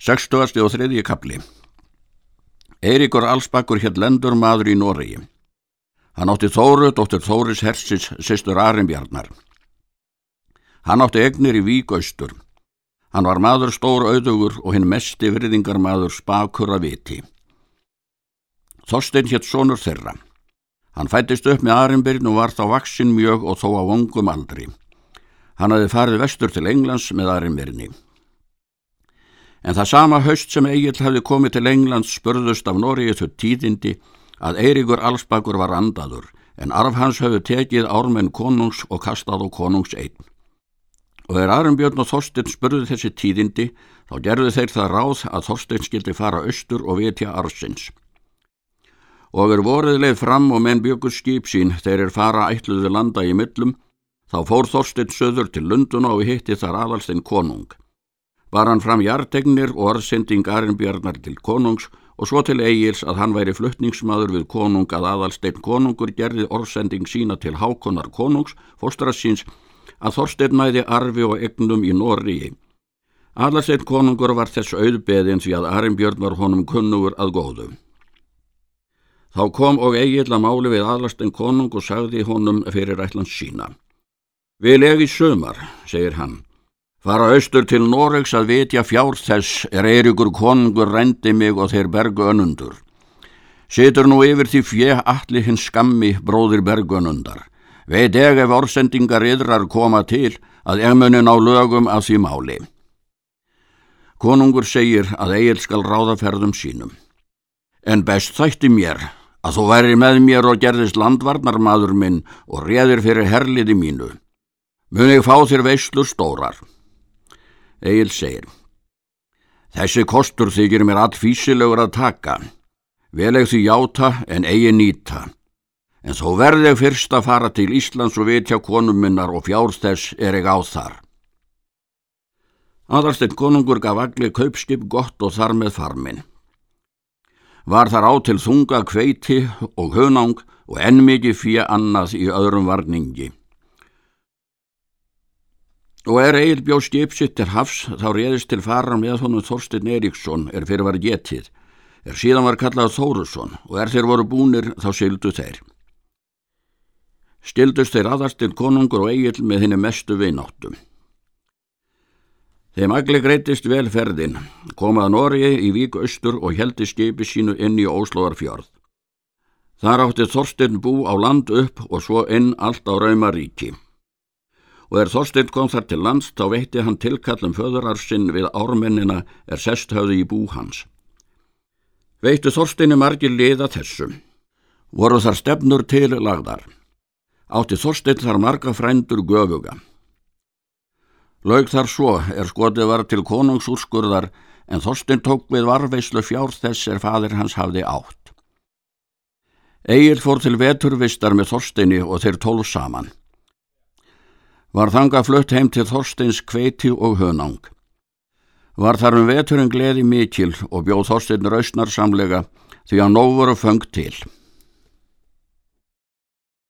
Sextugasti og þriðji kapli Eiríkur Allsbakkur hér lendur maður í Noregi. Hann átti Þóru, dóttur Þóris Hersis, sýstur Arimbjarnar. Hann átti egnir í Víkaustur. Hann var maður stór auðugur og hinn mesti virðingar maður spakur að viti. Þorstein hétt sonur þeirra. Hann fættist upp með Arimbjörn og var þá vaksinn mjög og þó á ungum aldri. Hann hafði farið vestur til Englands með Arimbjörni. En það sama haust sem Egil hefði komið til Englands spurðust af Noregi þau tíðindi að Eiríkur Allsbakur var andaður en arf hans höfðu tekið ármenn konungs og kastað á konungs einn. Og þegar Arnbjörn og Þorstein spurði þessi tíðindi þá gerðu þeir það ráð að Þorstein skildi fara austur og vitja arsins. Og er vorið leið fram og menn bjökur skip sín þeir er fara ætluði landa í millum þá fór Þorstein söður til Lunduna og hitti þar aðalstein konung var hann fram jartegnir og orðsending Arnbjarnar til konungs og svo til eigils að hann væri fluttningsmaður við konung að aðalsteinn konungur gerði orðsending sína til hákonar konungs, fóstrassins, að Þorsteinn mæði arfi og egnum í Norriði. Aðalsteinn konungur var þess auðbeðin því að Arnbjörn var honum kunnugur að góðu. Þá kom og eigil að máli við aðalsteinn konung og sagði honum fyrir ætlans sína. Vil egi sömar, segir hann, Fara austur til Noregs að vitja fjár þess er Eirikur konungur rendi mig og þeir bergu önundur. Situr nú yfir því fjö allir hins skammi bróðir bergu önundar. Veit eg ef orsendingar yðrar koma til að emunin á lögum af því máli. Konungur segir að Egil skal ráðaferðum sínum. En best þætti mér að þú væri með mér og gerðist landvarnarmadur minn og réðir fyrir herliði mínu. Mun ég fá þér veislur stórar. Egil segir Þessi kostur þykir mér allfísilegur að taka. Vel ekki því játa en eigi nýta. En þó verði ég fyrst að fara til Íslands og vitja konum minnar og fjárstess er ég á þar. Aðarsteinn konungur gaf allir kaupskip gott og þar með farminn. Var þar á til þunga kveiti og hönang og enn mikið fyrir annað í öðrum varningi. Og er Egil bjó skipsitt til hafs þá réðist til faran með honum Þorstin Eriksson er fyrir var getið, er síðan var kallað Þórusson og er þeir voru búnir þá syldu þeir. Stildust þeir aðastil konungur og Egil með henni mestu vináttum. Þeim agli greitist velferðin, komað Norgi í vík austur og heldi skipi sínu inn í Óslóðarfjörð. Þar átti Þorstin bú á land upp og svo inn allt á Raumaríki og er Þorstein kom þar til lands þá veitti hann tilkallum föðurarsinn við ármennina er sesthauði í bú hans. Veittu Þorsteinu margir liða þessu. Voru þar stefnur til lagðar. Átti Þorstein þar marga frændur göfuga. Laug þar svo er skotið var til konungsúrskurðar en Þorstein tók við varveislu fjár þess er fadir hans hafði átt. Egil fór til veturvistar með Þorsteini og þeir tólf saman var þanga flutt heim til Þorsteins kveiti og hönang. Var þar um veturinn gleði mikil og bjóð Þorstein rausnarsamlega því að nóg voru fengt til.